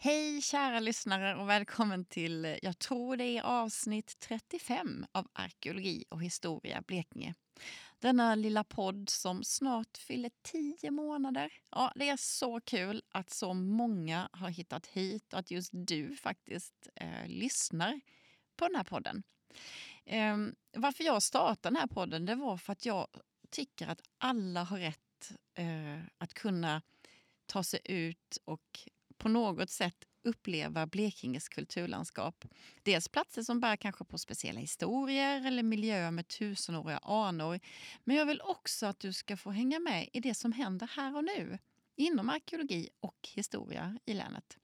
Hej kära lyssnare och välkommen till, eh, jag tror det är avsnitt 35 av Arkeologi och historia Blekinge. Denna lilla podd som snart fyller tio månader. Ja, det är så kul att så många har hittat hit och att just du faktiskt eh, lyssnar på den här podden. Eh, varför jag startade den här podden det var för att jag tycker att alla har rätt eh, att kunna ta sig ut och på något sätt uppleva Blekinges kulturlandskap. Dels platser som bär kanske på speciella historier eller miljöer med tusenåriga anor. Men jag vill också att du ska få hänga med i det som händer här och nu inom arkeologi och historia i länet.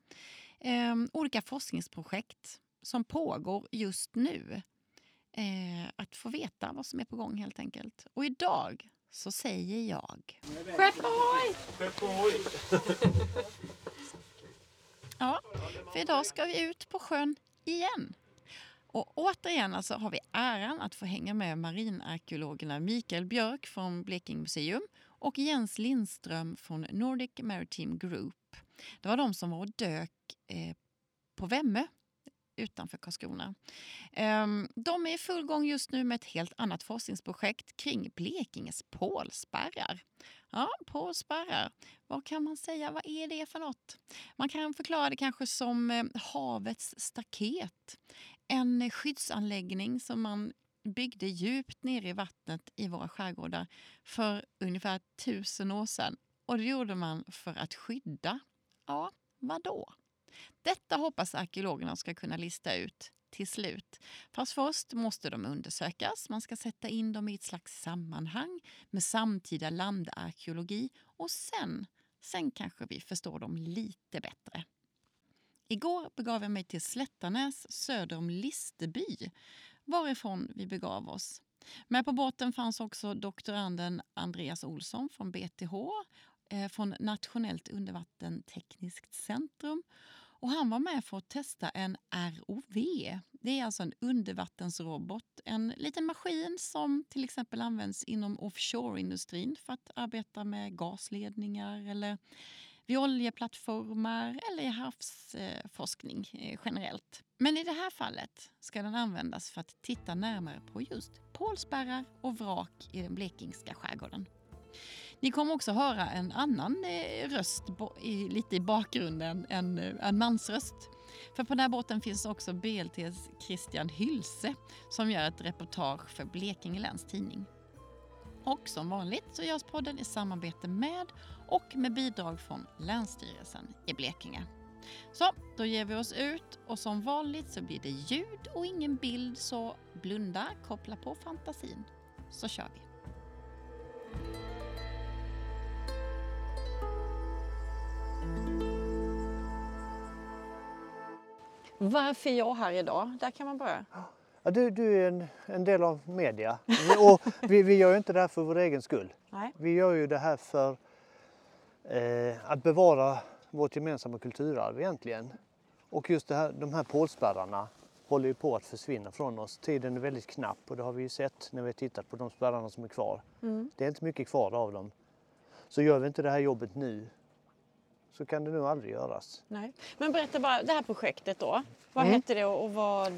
Eh, olika forskningsprojekt som pågår just nu. Eh, att få veta vad som är på gång helt enkelt. Och idag så säger jag... Skepp Ja, för idag ska vi ut på sjön igen. Och återigen alltså har vi äran att få hänga med marinarkeologerna Mikael Björk från Blekinge museum och Jens Lindström från Nordic Maritime Group. Det var de som var och dök eh, på Vemme utanför Karlskrona. Ehm, de är i full gång just nu med ett helt annat forskningsprojekt kring Blekinges pålspärrar. Ja, pålspärrar. Vad kan man säga? Vad är det för något? Man kan förklara det kanske som eh, havets staket. En skyddsanläggning som man byggde djupt nere i vattnet i våra skärgårdar för ungefär tusen år sedan. Och det gjorde man för att skydda, ja, vad då? Detta hoppas arkeologerna ska kunna lista ut till slut. Fast först måste de undersökas. Man ska sätta in dem i ett slags sammanhang med samtida landarkeologi och sen, sen kanske vi förstår dem lite bättre. Igår begav jag mig till Slättanäs söder om Listerby, varifrån vi begav oss. Med på båten fanns också doktoranden Andreas Olsson från BTH eh, från Nationellt undervattentekniskt centrum och han var med för att testa en ROV. Det är alltså en undervattensrobot. En liten maskin som till exempel används inom offshore-industrin för att arbeta med gasledningar eller vid oljeplattformar eller i havsforskning eh, generellt. Men i det här fallet ska den användas för att titta närmare på just pålspärrar och vrak i den blekingska skärgården. Ni kommer också höra en annan eh, röst röst lite i bakgrunden, en, eh, en mansröst. För på den här båten finns också BLTs Christian Hylse som gör ett reportage för Blekinge Läns Tidning. Och som vanligt så görs podden i samarbete med och med bidrag från Länsstyrelsen i Blekinge. Så, då ger vi oss ut och som vanligt så blir det ljud och ingen bild så blunda, koppla på fantasin så kör vi. Varför är jag här idag? Där kan man börja. Ja, du, du är en, en del av media och vi, vi gör ju inte det här för vår egen skull. Nej. Vi gör ju det här för eh, att bevara vårt gemensamma kulturarv egentligen. Och just här, de här pålspärrarna håller ju på att försvinna från oss. Tiden är väldigt knapp och det har vi ju sett när vi har tittat på de spärrarna som är kvar. Mm. Det är inte mycket kvar av dem. Så gör vi inte det här jobbet nu så kan det nog aldrig göras. Nej. Men berätta bara, det här projektet då. Vad mm. hette det och vad?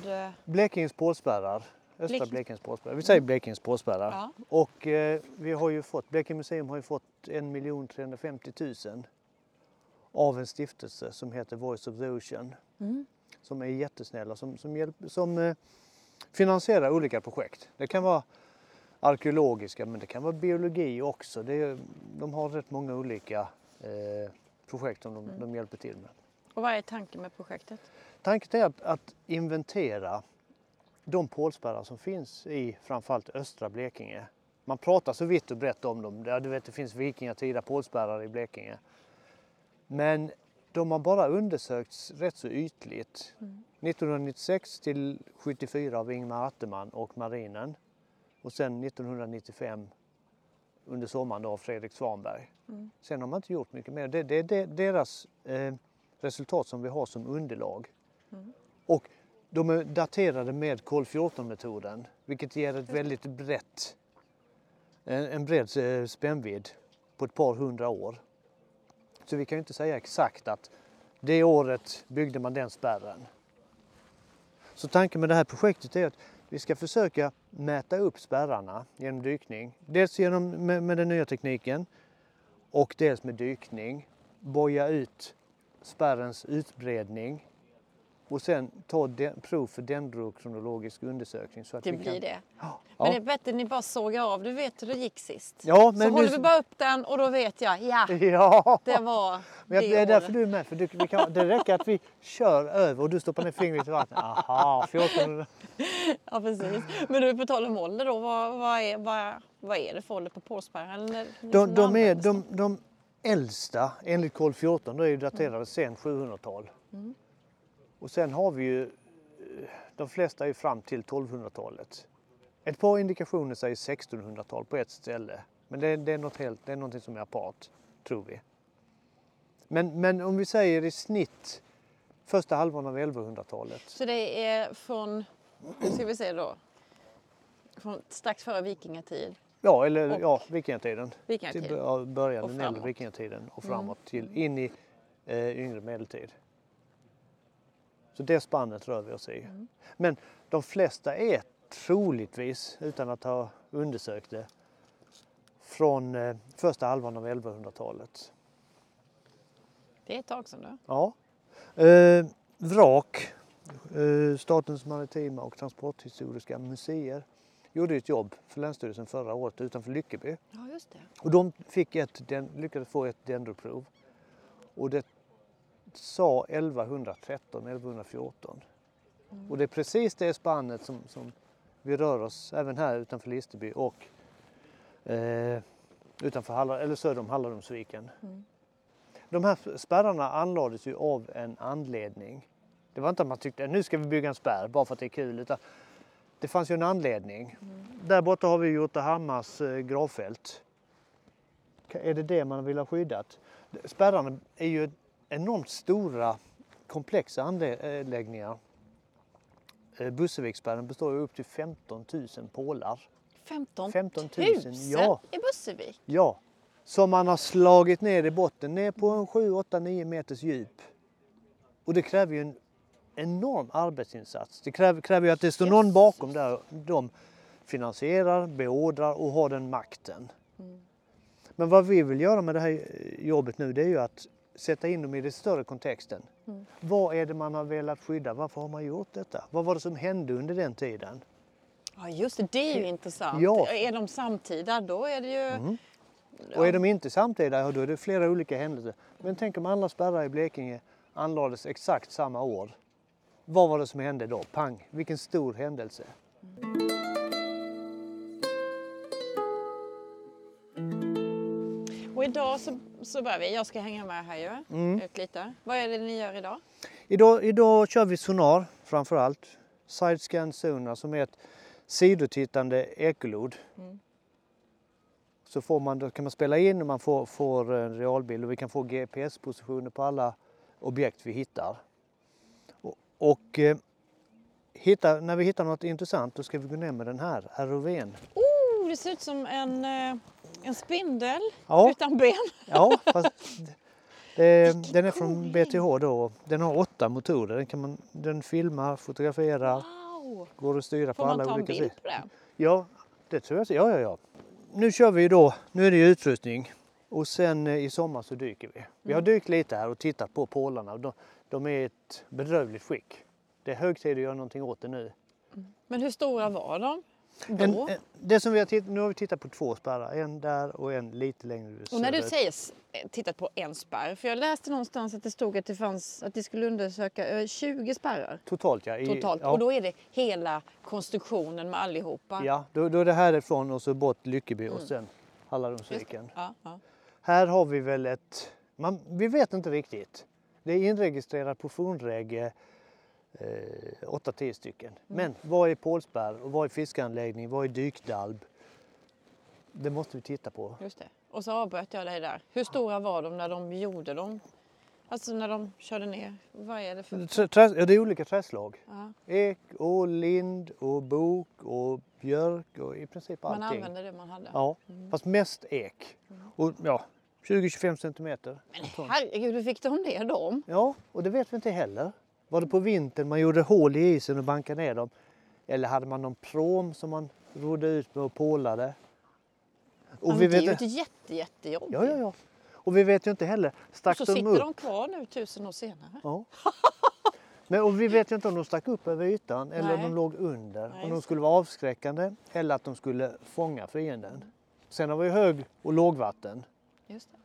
Blekinges pålspärrar. Östra Blek Blekinges pålspärrar. Vi säger Blekinges pålspärrar. Ja. Och eh, vi har ju fått, Blekinge museum har ju fått 1 350 000 av en stiftelse som heter Voice of the Ocean. Mm. Som är jättesnälla, som, som, hjälp, som eh, finansierar olika projekt. Det kan vara arkeologiska men det kan vara biologi också. Det de har rätt många olika eh, projekt som de, mm. de hjälper till med. Och vad är tanken med projektet? Tanken är att, att inventera de pålspärrar som finns i framförallt östra Blekinge. Man pratar så vitt och brett om dem. Ja, du vet, det finns vikingatida pålspärrar i Blekinge. Men de har bara undersökts rätt så ytligt. Mm. 1996 till 74 av Ingmar Atteman och marinen. Och sen 1995 under sommaren av Fredrik Svanberg. Mm. Sen har man inte gjort mycket mer. Det, det, det är deras eh, resultat som vi har som underlag. Mm. Och de är daterade med kol 14-metoden vilket ger ett väldigt brett, en, en bred eh, spännvidd på ett par hundra år. Så vi kan ju inte säga exakt att Det året byggde man den spärren. Så tanken med det här projektet är att vi ska försöka mäta upp spärrarna genom dykning. Dels genom, med, med den nya tekniken och dels med dykning. Boja ut spärrens utbredning och sen ta den, prov för dendrokronologisk undersökning. Så att Det vi blir kan, det. Ja, Men det är bättre att ni bara sågar av. Du vet hur det gick sist. ja, så men håller nu- vi bara upp den och då vet jag, ja, Ja, det var men det det är därför du är med. För du, vi kan, det räcker att vi kör över och du stoppar ner fingret i vattnet. Aha, 14... Ja, precis. Men du, på tal om ålder då, vad, vad, är, vad, vad är det för ålder på? Eller liksom De, de, är, de, de äldsta enligt kol 14 då är ju daterade sen 700-tal. Mm. Och sen har vi ju, eh, de flesta är fram till 1200-talet. Ett par indikationer säger 1600-tal på ett ställe. Men det, är- det är något helt, det är någonting som är apart, tror vi. Men, men om vi säger i snitt första halvan av 1100-talet. Så det är från, ska vi se då, från strax före vikingatid. Ja, eller Och- ja, vikingatiden. Till vikingatid. bö- början, den äldre vikingatiden och framåt till in i eh, yngre medeltid. Så det spannet rör vi oss i. Men de flesta är troligtvis, utan att ha undersökt det, från eh, första halvan av 1100-talet. Det är ett tag sedan då. Ja. Eh, vrak, eh, Statens maritima och transporthistoriska museer, gjorde ett jobb för Länsstyrelsen förra året utanför Lyckeby. Ja, just det. Och de fick ett, den, lyckades få ett dendroprov. Och det sa 1113, 1114. Och det är precis det spannet som, som vi rör oss även här utanför Listerby och eh, utanför Hallar, eller söder om Hallarumsviken. De här spärrarna anlades ju av en anledning. Det var inte att man tyckte att nu ska vi bygga en spärr bara för att det är kul. Utan det fanns ju en anledning. Där borta har vi Jotahammars eh, gravfält. Är det det man vill ha skyddat? Spärrarna är ju enormt stora komplexa anläggningar. Eh, Busseviksspärren består ju upp till 15 000 pålar. 15 15 000, 000 ja. i Bussevik. Ja, som man har slagit ner i botten, ner på en 7, 8, 9 meters djup. Och det kräver ju en enorm arbetsinsats. Det kräver, kräver ju att det står någon bakom där. De finansierar, beordrar och har den makten. Men vad vi vill göra med det här jobbet nu det är ju att sätta in dem i den större kontexten. Vad är det man har velat skydda? Varför har man gjort detta? Vad var det som hände under den tiden? Ja, just det. Det är ju intressant. Ja. Är de samtida, då är det ju... Och är de inte samtida, då är det flera olika händelser. Men tänk om alla spärrar i Blekinge anlades exakt samma år. Vad var det som hände då? Pang! Vilken stor händelse. Och idag så, så börjar vi. Jag ska hänga med här ju. Mm. Ut lite. Vad är det ni gör idag? Idag, idag kör vi sonar framför allt. Sidescan sonar som är ett sidotittande ekolod. Så får man, då kan man spela in och man får, får en realbild och vi kan få GPS-positioner på alla objekt vi hittar. Och, och eh, hitta, när vi hittar något intressant då ska vi gå ner med den här ROVn. Oh, det ser ut som en, eh, en spindel Ja. utan ben. Ja, fast det, den är från BTH då. Den har åtta motorer. Den, kan man, den filmar, fotograferar, Wow! går att styra Får på man alla ta en olika bild sätt. på den? Ja, det tror jag. Ja, ja, ja. Nu kör vi då. Nu är det ju utrustning och sen eh, i sommar så dyker vi. Vi har dykt lite här och tittat på pålarna. De, de är i ett bedrövligt skick. Det är hög tid att göra någonting åt det nu. Men hur stora var de då? En, det som vi har titt, nu har vi tittat på två spärrar. En där och en lite längre och när du söderut. säger eh, tittat på en spärr, för jag läste någonstans att det stod att det fanns att de skulle undersöka eh, 20 spärrar Totalt ja. I, totalt. ja. Och då är det hela konstruktionen med allihopa. Ja, då, då är det härifrån och så bort Lyckeby Mm. och sen Hallarumsviken. Ja, ja. Här har vi väl ett, man, vi vet inte riktigt. Det är inregistrerat på Fornreg eh, 8-10 stycken. Men vad är pålspärr och vad är fiskanläggning, vad är dykdalb? Det måste vi titta på. Just det. Och så avbröt jag dig där. Hur stora var de när de gjorde dem? Alltså när de körde ner. Vad är det för... Trä, trä, ja, det är olika trädslag. Ja. Ek och lind och bok och björk och i princip Man allting. använde det man hade. Ja, fast mest ek. Och ja, 20-25 centimeter. Men herregud, hur fick de ner dem? Ja, och det vet vi inte heller. Var det på vintern man gjorde hål i isen och bankade ner dem? Eller hade man någon prom som man rodde ut med och pålade? Och men det är ju ett jätte, jättejobb. Ja, ja, ja. Och vi vet ju inte heller. Och Stack så de sitter upp? de kvar nu tusen år senare. Ja. Men, och vi vet ju inte om de stack upp över ytan eller om de låg under. Nej, om de skulle vara avskräckande eller att de skulle fånga fienden. Sen har vi hög och lågvatten. Just det.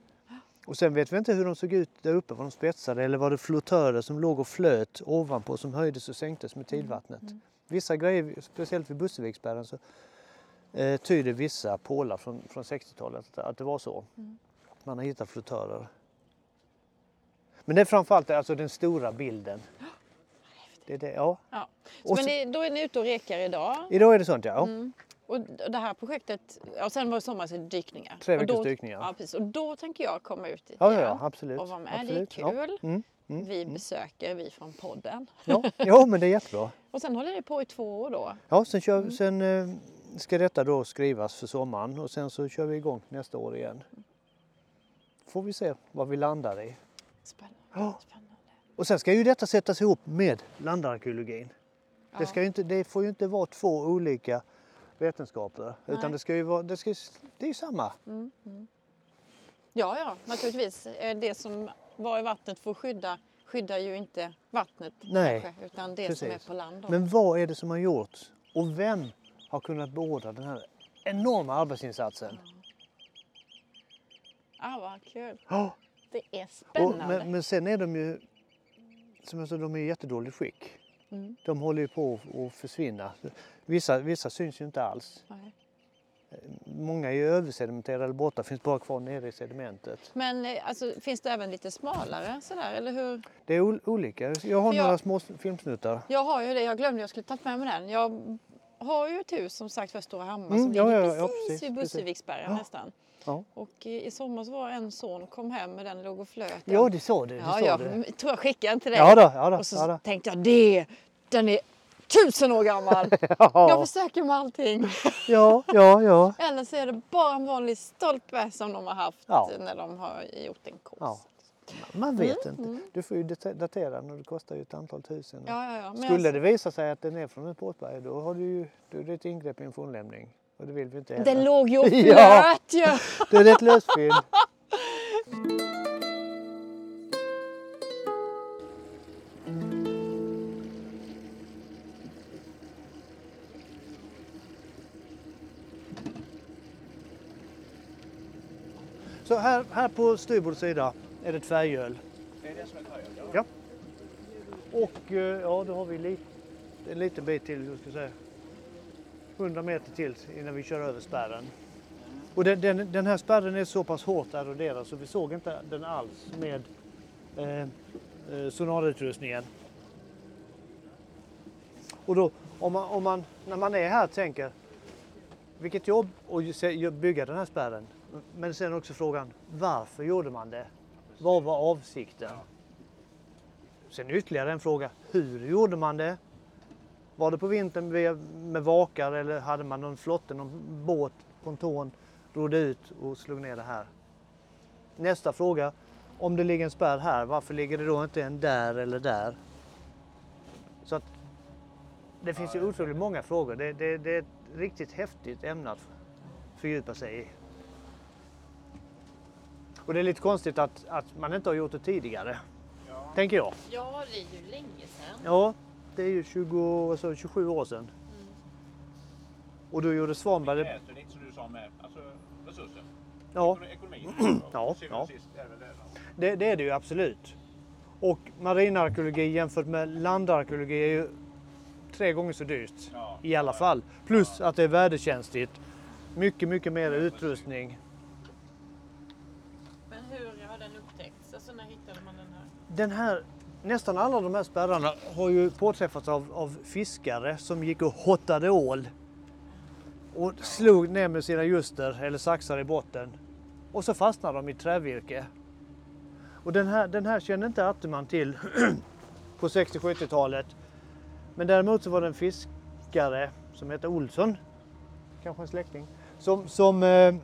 Och sen vet vi inte hur de såg ut där uppe, var de spetsade eller var det flottörer som låg och flöt ovanpå som höjdes och sänktes med tidvattnet. Vissa grejer, speciellt vid Busseviksbergen, så eh, tyder vissa pålar från, från 60-talet att det var så. Man har hittat flottörer. Men det är framförallt alltså den stora bilden. Det är det, ja. Ja. Så, men så- det, då är ni ute och rekar idag. Idag är det sånt ja. Mm. Och det här projektet, ja, sen var det sommarens dykningar. Tre Och veckors då, dykningar. Ja, precis. Och då tänker jag komma ut igen Ja, ja, ja absolut. och vara med. absolut. Det är kul. Ja. Mm. Mm. Vi besöker, vi från podden. Ja. ja, men det är jättebra. Och sen håller det på i två år då. Ja, sen, kör, Mm. sen eh, ska detta då skrivas för sommaren och sen så kör vi igång nästa år igen. Får vi se vad vi landar i. Spännande. Ja. Spännande. Och sen ska ju detta sättas ihop med landarkeologin. Det, ska inte, det får ju inte vara två olika vetenskaper utan Nej. det ska ju vara, det, ska, det är ju samma. Ja, ja, naturligtvis. Eh, Det som var i vattnet får skydda skyddar ju inte vattnet Nej, kanske, utan det som är precis. på land. Då. Men vad är det som har gjorts och vem har kunnat beordra den här enorma arbetsinsatsen? Ah, vad kul. Ja. Det är Och, spännande. men, men sen är de ju, som jag sa, de är i jättedåligt skick. Mm. De håller ju på att försvinna. Vissa, vissa syns ju inte alls. Nej. Många är ju översedimenterade eller borta, finns bara kvar nere i sedimentet. Men eh, alltså, finns det även lite smalare sådär, eller hur? Det är ol- olika. Jag har jag- några små filmsnuttar. Jag har ju det, jag glömde jag skulle tagit med mig den. Jag har ju ett hus som sagt för Stora Hammar Mm, som ja, ligger ja, ja, precis, precis, vid precis. Busseviksbergen Ja. nästan. Ja. Och i somras var en son kom hem med den låg och flöt. Ja, det sa du. det ja, sa jag du. tror jag skickade den till dig. Ja, då, ja, då, och så ja, då. tänkte jag det, den är tusen år gammal. Jag Ja, försöker med allting. ja, ja, ja. Eller så är det bara en vanlig stolpe som de har haft när de har gjort en kurs. Man vet inte. Du får ju dat- datera den och det kostar ju ett antal tusen. Mm, Ja, ja, ja. Skulle jag- det visa sig att den är från ett båtberg då har du ju då är det ett ingrepp i en fornlämning. Och det vill vi inte heller. Den låg ju och Ja. flöt ju. Är det ett lösfynd. Så här, här på styrbord sida är det ett färgöl. Det är det som är färgen, ja. Ja. Och eh, ja, då har vi li, en liten bit till, jag ska säga, 100 meter till innan vi kör över spärren. Och den, den, den här spärren är så pass hårt eroderad så vi såg inte den alls med eh, eh, sonarutrustningen. Och då, om man, om man, när man är här tänker, vilket jobb att bygga den här spärren. Men sen också frågan, varför gjorde man det? Vad var avsikten? Sen ytterligare en fråga, hur gjorde man det? Var det på vintern med, med vakar eller hade man någon flotte, någon båt, ponton, rodde ut och slog ner det här? Nästa fråga, om det ligger en spärr här, varför ligger det då inte en där eller där? Så att det finns ju otroligt många frågor. Det, det, det är ett riktigt häftigt ämne att fördjupa sig i. Och det är lite konstigt att, att man inte har gjort det tidigare. Tänker jag. Ja, det är ju länge sedan. Ja, det är ju 20, alltså 27 år sedan. Och då gjorde Svanberg det. Läser lite som du sa med alltså, resurser. Ja, Ekonomi. Ja, ja. är det det. är det ju absolut. Och marinarkeologi jämfört med landarkeologi är ju tre gånger så dyrt. Ja. I alla fall. Plus att det är värdekänsligt. Mycket, mycket mer utrustning. Men hur har den upptäckts? Alltså när hittade man den här? Den här, nästan alla de här spärrarna har ju påträffats av, av fiskare som gick och hottade ål. Och slog ner med sina ljuster eller saxar i botten. Och så fastnade de i trävirke. Och den här, den här kände inte Atterman till på 60-70-talet. Men däremot så var det en fiskare som hette Olsson, kanske en släkting, som, som eh,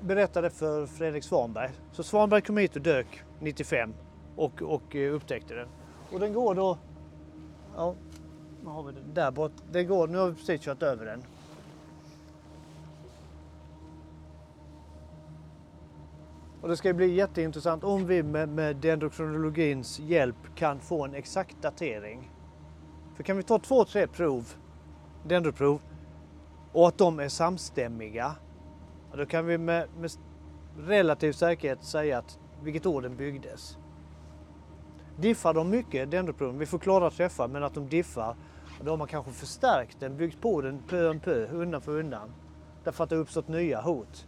berättade för Fredrik Svanberg. Så Svanberg kom hit och dök 95 och, och eh, upptäckte den. Och den går då... Ja, vad har vi den? Där bort. Den går, nu har vi precis kört över den. Och det ska bli jätteintressant om vi med, med dendrokronologins hjälp kan få en exakt datering. För kan vi ta två, tre prov, dendroprov, och att de är samstämmiga, då kan vi med, med relativ säkerhet säga att vilket år den byggdes. Diffar de mycket, dendroproven, vi får klara träffar, men att de diffar, då har man kanske förstärkt den, byggt på den pö om pö, undan för undan. Därför att det har uppstått nya hot.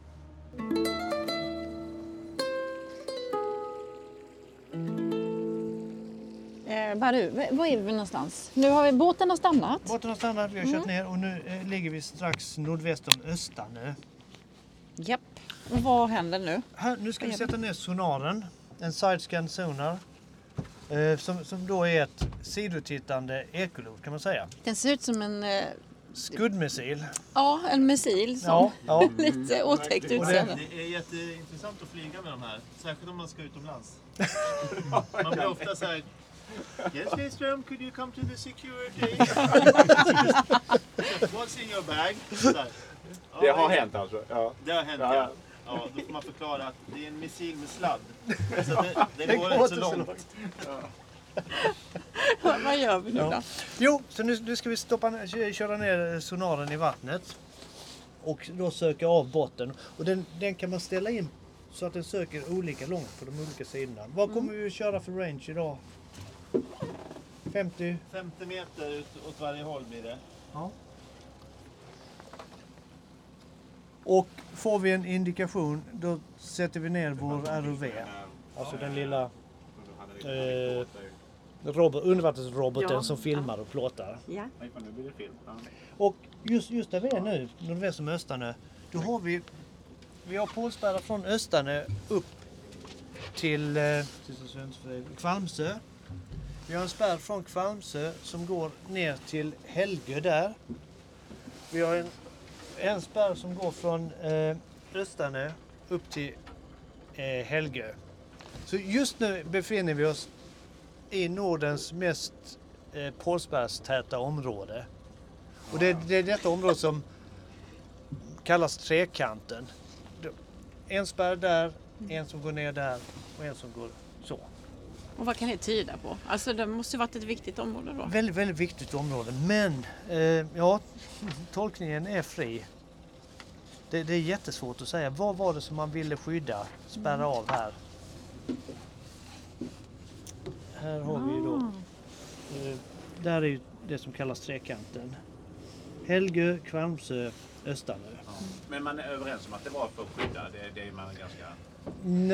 Eh, Badu, v- var är vi någonstans? Nu har vi båten har stannat. Båten har stannat, vi har kört ner och nu eh, ligger vi strax nordväst om Östanö. Japp. Vad händer nu? Här, nu ska vi sätta ner sonaren, en sidescan sonar. Eh, som, som då är ett sidotittande ekolod kan man säga. Den ser ut som en, eh, Skuddmissil. ja, en missil som Ja, ja. lite otäckt det- utseende. Det är jätteintressant att flyga med de här, särskilt om man ska utomlands. Man blir ofta så här. Yes, Lidström, could you come to the security? What's in your bag? Så här. Ja, Det har hänt alltså? Ja. Det har hänt, Ja, ja. ja. ja. Då får man förklara att det är en missil med sladd. Så det, det går inte så långt. vad gör vi nu Ja. då? Jo, så nu, nu ska vi stoppa, köra ner sonaren i vattnet. Och då söka av botten. Och den, den kan man ställa in så att den söker olika långt på de olika sidorna. Vad kommer vi att köra för range idag? 50? 50 meter ut åt varje håll blir det. Ja. Och får vi en indikation då sätter vi ner vår ROV. Alltså den lilla eh, robot, undervattensroboten Ja. som filmar och plåtar. Ja. Och just, just där vi är nu, nordväst om Östanö, då har vi, vi har pålspärrar från Östanö upp till, eh, Kvalmsö. Vi har en spärr från Kvalmsö som går ner till Helgö där. Vi har en, en spärr som går från eh, Östanö upp till eh, Helgö. Så just nu befinner vi oss i Nordens mest eh, pålspärrstäta område. Och det, det är detta område som kallas trekanten. En spärr där, en som går ner där och en som går så. Och vad kan det tyda på? Alltså det måste ju varit ett viktigt område då. Väldigt, väldigt viktigt område. Men eh, ja, tolkningen är fri. Det, det är jättesvårt att säga. Vad var det som man ville skydda, spärra av här? Här har vi ju då. Eh, där är ju det som kallas trekanten. Helgö, Kvarmsö, Östanö. Men man är överens om att det var för att skydda. Det, det är man ganska...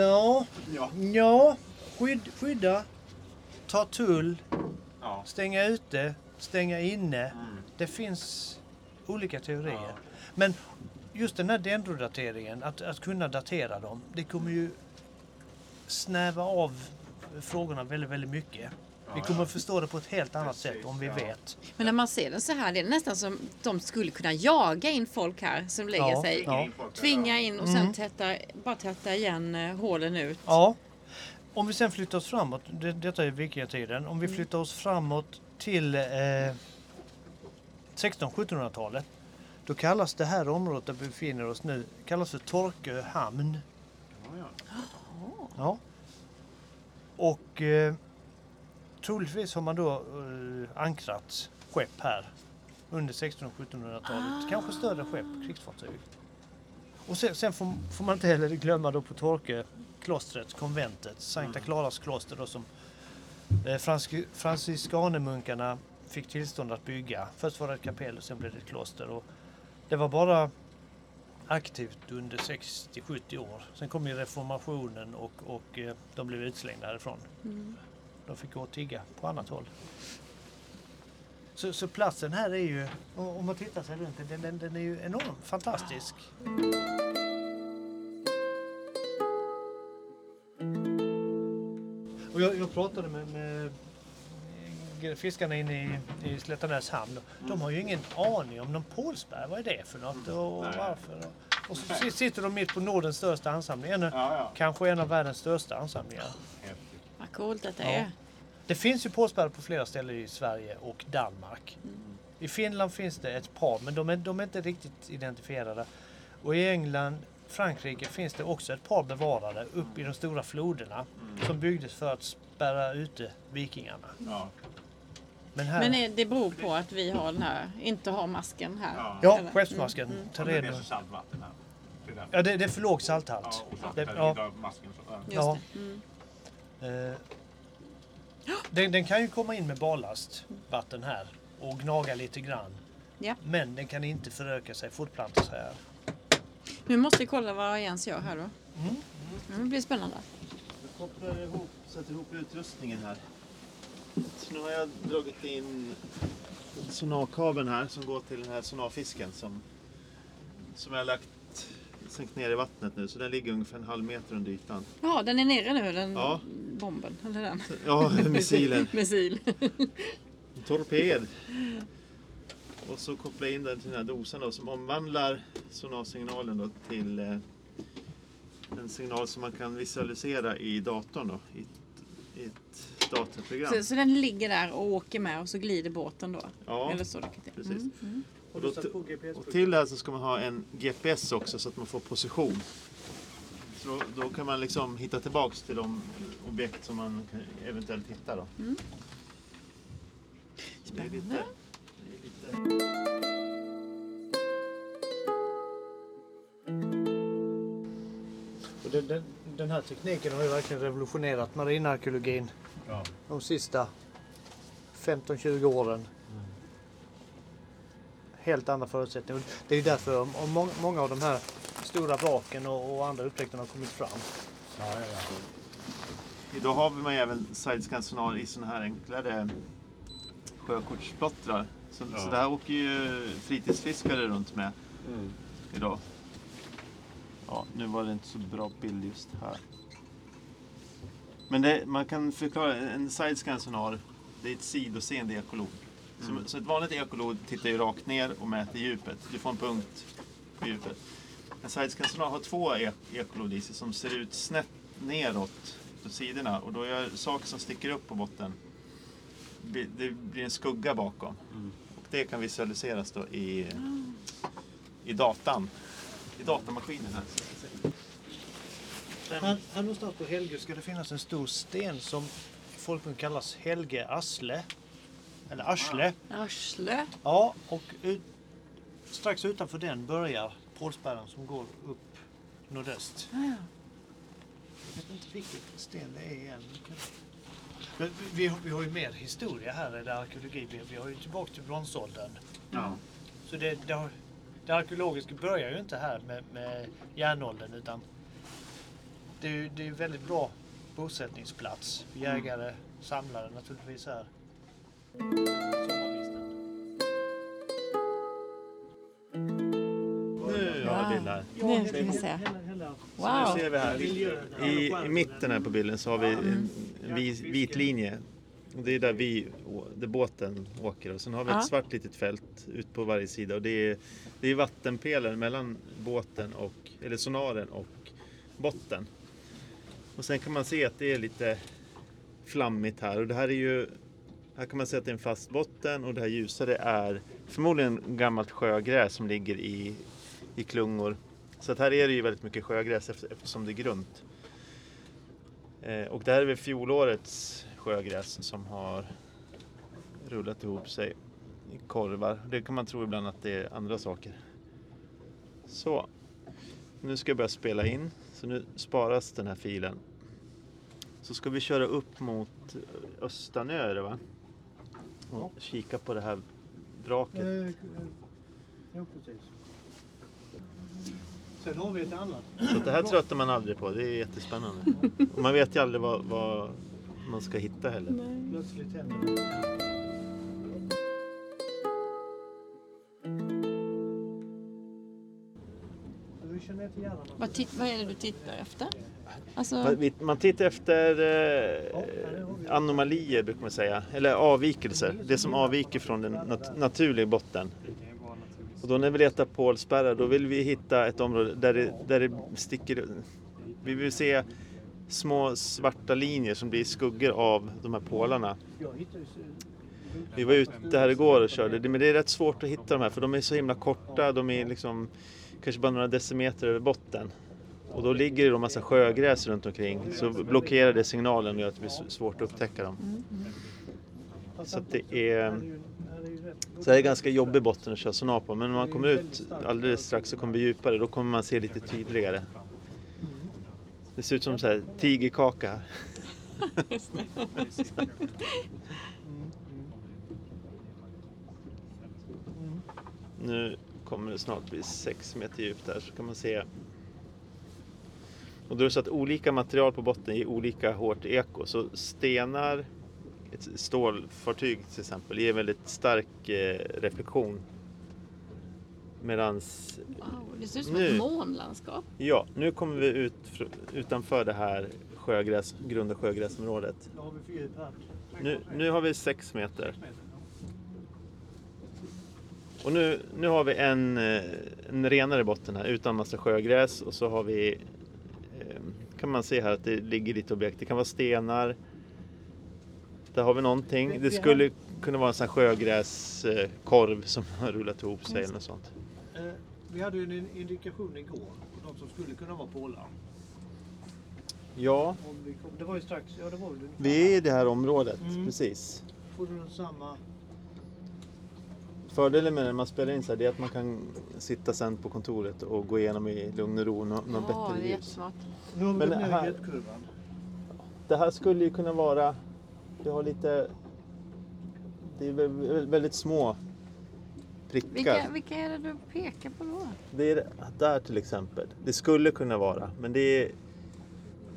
Ja. ja, skydd, skydda, ta tull, ja. stänga ute, stänga inne. Mm. Det finns olika teorier. Ja. Men just den här dendrodateringen, att, att kunna datera dem, det kommer ju snäva av frågorna väldigt, väldigt mycket. Vi kommer att förstå det på ett helt annat Precis, sätt om vi ja. vet. Men när man ser den så här, det är nästan som de skulle kunna jaga in folk här som lägger Ja, sig. ja. Tvinga in och sen Mm. tätta, bara tätta igen eh, hålen ut. Ja. Om vi sen flyttar oss framåt, det, detta är vikingatiden, om vi flyttar oss framåt till eh, 1600-1700-talet, då kallas det här området där vi befinner oss nu kallas för Torkö hamn. Ja, ja. Ja. Och eh, troligtvis har man då eh, ankrat skepp här under 1600 och 1700-talet. Kanske större skepp, krigsfartyg. Och sen, sen får, får man inte heller glömma då på Torkö klostret, konventet, Sankta Claras kloster då som eh, franciskanemunkarna fick tillstånd att bygga. Först var det ett kapell och sen blev det ett kloster. Och det var bara aktivt under 60-70 år. Sen kom ju reformationen och, och eh, de blev utslängda härifrån. De fick gå och tigga på annat håll. Så, så platsen här är ju, om man tittar sig runt, den, den, den är ju enormt fantastisk. Och jag, jag pratade med, med fiskarna inne i, i Slättanäs hamn. De har ju ingen aning om någon pålsbär. Vad är det för något och Nej. varför? Och så si- sitter de mitt på Nordens största ansamling. En, Ja, ja. Kanske en av världens största ansamlingar. Häftigt. Vad coolt detta Ja. är. Det finns ju pålsbärare på flera ställen i Sverige och Danmark. I Finland finns det ett par, men de är, de är inte riktigt identifierade. Och i England, Frankrike finns det också ett par bevarade upp i de stora floderna som byggdes för att spärra ute vikingarna. Ja. Men här, Men är- det beror på att vi har den här, inte har masken här. Ja. ja, skeppsmasken. Mm, mm. tar Det är reda- så salt vatten här. Det. Ja, det, det är för låg salthalt. Ja, Det- ja. masken. Så. Mm. Eh, den, den kan ju komma in med ballast, vatten här, och gnaga lite grann. Ja. Men den kan inte föröka sig, fortplanta sig här. Nu måste vi kolla vad Jens gör här då. Mm. Mm, det blir spännande. Kopplar ihop, sätter ihop utrustningen här. Så nu har jag dragit in sonarkabeln här som går till den här sonarfisken som, som jag har lagt sänkt ner i vattnet nu. Så den ligger ungefär en halv meter under ytan. Ja, den är nere nu, den Ja. bomben. Eller den. Ja, missilen. Missil. En torped. Och så kopplar jag in den till den här dosan då, som omvandlar sonarsignalen då till eh, en signal som man kan visualisera i datorn då, i, ett- i ett datorprogram. Så, så den ligger där och åker med och så glider båten då? Ja, Eller så det kan till. precis. Mm, mm. Och då Och till det här så ska man ha en GPS också så att man får position. Så då, då kan man liksom hitta tillbaks till de objekt som man kan eventuellt hittar då. Mm. Så det är lite, Spännande. det är lite den, den, den här tekniken har ju verkligen revolutionerat marinarkeologin Ja. de sista 15-20 åren. Helt andra förutsättningar. Det är därför om, om mång- många av de här stora vraken och, och andra upptäckterna har kommit fram. Ja, ja, ja. Idag har man även sidescan sonar i sådana här enklare sjökortsplottrar. Så, Ja. så det här åker ju fritidsfiskare runt med Mm. idag. Ja, nu var det inte så bra bild just här. Men det, man kan förklara, en sidescan sonar, det är ett sidoseende ekolod. Så, så ett vanligt ekolod tittar ju rakt ner och mäter djupet. Du får en punkt på djupet. En sidescan sonar har två e- ekolod i sig som ser ut snett neråt på sidorna och då gör saker som sticker upp på botten, det blir en skugga bakom. Och det kan visualiseras då i, i datan, i datamaskinen här. Här, här någonstans på Helge ska det finnas en stor sten som i folkmun kallas Helge Asle. Eller Arsle. Arsle. Ja, och ut, strax utanför den börjar pålspärren som går upp nordöst. Ja, ja. Jag vet inte vilken sten det är igen. Men vi- vi, har- vi har ju mer historia här i det arkeologi. Vi, vi har ju tillbaka till bronsåldern. Ja. Så det, det, har, det arkeologiska börjar ju inte här med, med järnåldern utan det är ju det är ju väldigt bra bosättningsplats för jägare, samlare naturligtvis här. Nu bild här. Nu ska vi se. Hela, hela Nu Wow. ser vi här. I, I mitten här på bilden så har vi en, en vit linje. Det är där, vi, där båten åker. Och sen har vi Ja. ett svart litet fält ut på varje sida. Och det är, det är vattenpelaren mellan båten och, eller sonaren och botten. Och sen kan man se att det är lite flammigt här. Och det här är ju, här kan man se att det är en fast botten och det här ljusa det är förmodligen gammalt sjögräs som ligger i, i klungor. Så att här är det ju väldigt mycket sjögräs efter- eftersom det är grunt. Eh, och det här är väl fjolårets sjögräs som har rullat ihop sig i korvar. Det kan man tro ibland att det är andra saker. Så, nu ska jag börja spela in. Så nu sparas den här filen. Så ska vi köra upp mot Östanö är det va? Och kika på det här vraket. Jo, precis. Sen har vi ett annat. Så det här tröttar man aldrig på. Det är jättespännande. Och man vet ju aldrig vad, vad man ska hitta heller. Plötsligt händer det. Vad, titt, vad är det du tittar efter? Alltså, Man tittar efter eh, anomalier brukar man säga. Eller avvikelser. Det som avviker från den nat- naturliga botten. Och då när vi letar pålspärrar då vill vi hitta ett område där det, där det sticker Vi vill se små svarta linjer som blir skuggor av de här pålarna. Vi var ute här igår och körde, men det är rätt svårt att hitta de här för de är så himla korta, de är liksom kanske bara några decimeter över botten. Och då ligger det en massa sjögräs runt omkring så blockerar det signalen och gör att det blir svårt att upptäcka dem. Så att det är så det är ganska jobbig botten att köra sonar på men när man kommer ut alldeles strax och kommer djupare då kommer man se lite tydligare. Det ser ut som så här tigerkaka. Nu kommer det snart bli 6 meter djupt där så kan man se. Och då är det så att olika material på botten ger olika hårt eko. Så stenar, ett stålfartyg till exempel, ger väldigt stark eh, reflektion. Medans, Wow, det ser ut som Nu. ett månlandskap. ja, nu kommer vi ut utanför det här sjögräs, grunda sjögräsområdet. Nu, nu har vi 6 meter. Och nu, nu har vi en, eh, en renare botten här utan massa sjögräs och så har vi eh, kan man se här att det ligger lite objekt. Det kan vara stenar. Där har vi någonting. Det skulle kunna vara en sån här sjögräskorv som har rullat ihop sig eller något sånt. Eh, Vi hade ju en indikation igår på de som skulle kunna vara pålar. Ja, Om vi kom, det var ju strax, ja det var väl ungefär. vi är i det här området, Mm. precis. Får du någon samma? Fördelen med när man spelar in så här, det är att man kan sitta sen på kontoret och gå igenom i lugn och ro, nå- något Ja, det bättre är ljus. jättesmart. Nu har vi Men här-. Det här skulle ju kunna vara, det har lite, det är vä- vä- väldigt små prickar. Vilka, vilka är det du pekar på då? Det är där till exempel. Det skulle kunna vara, men det är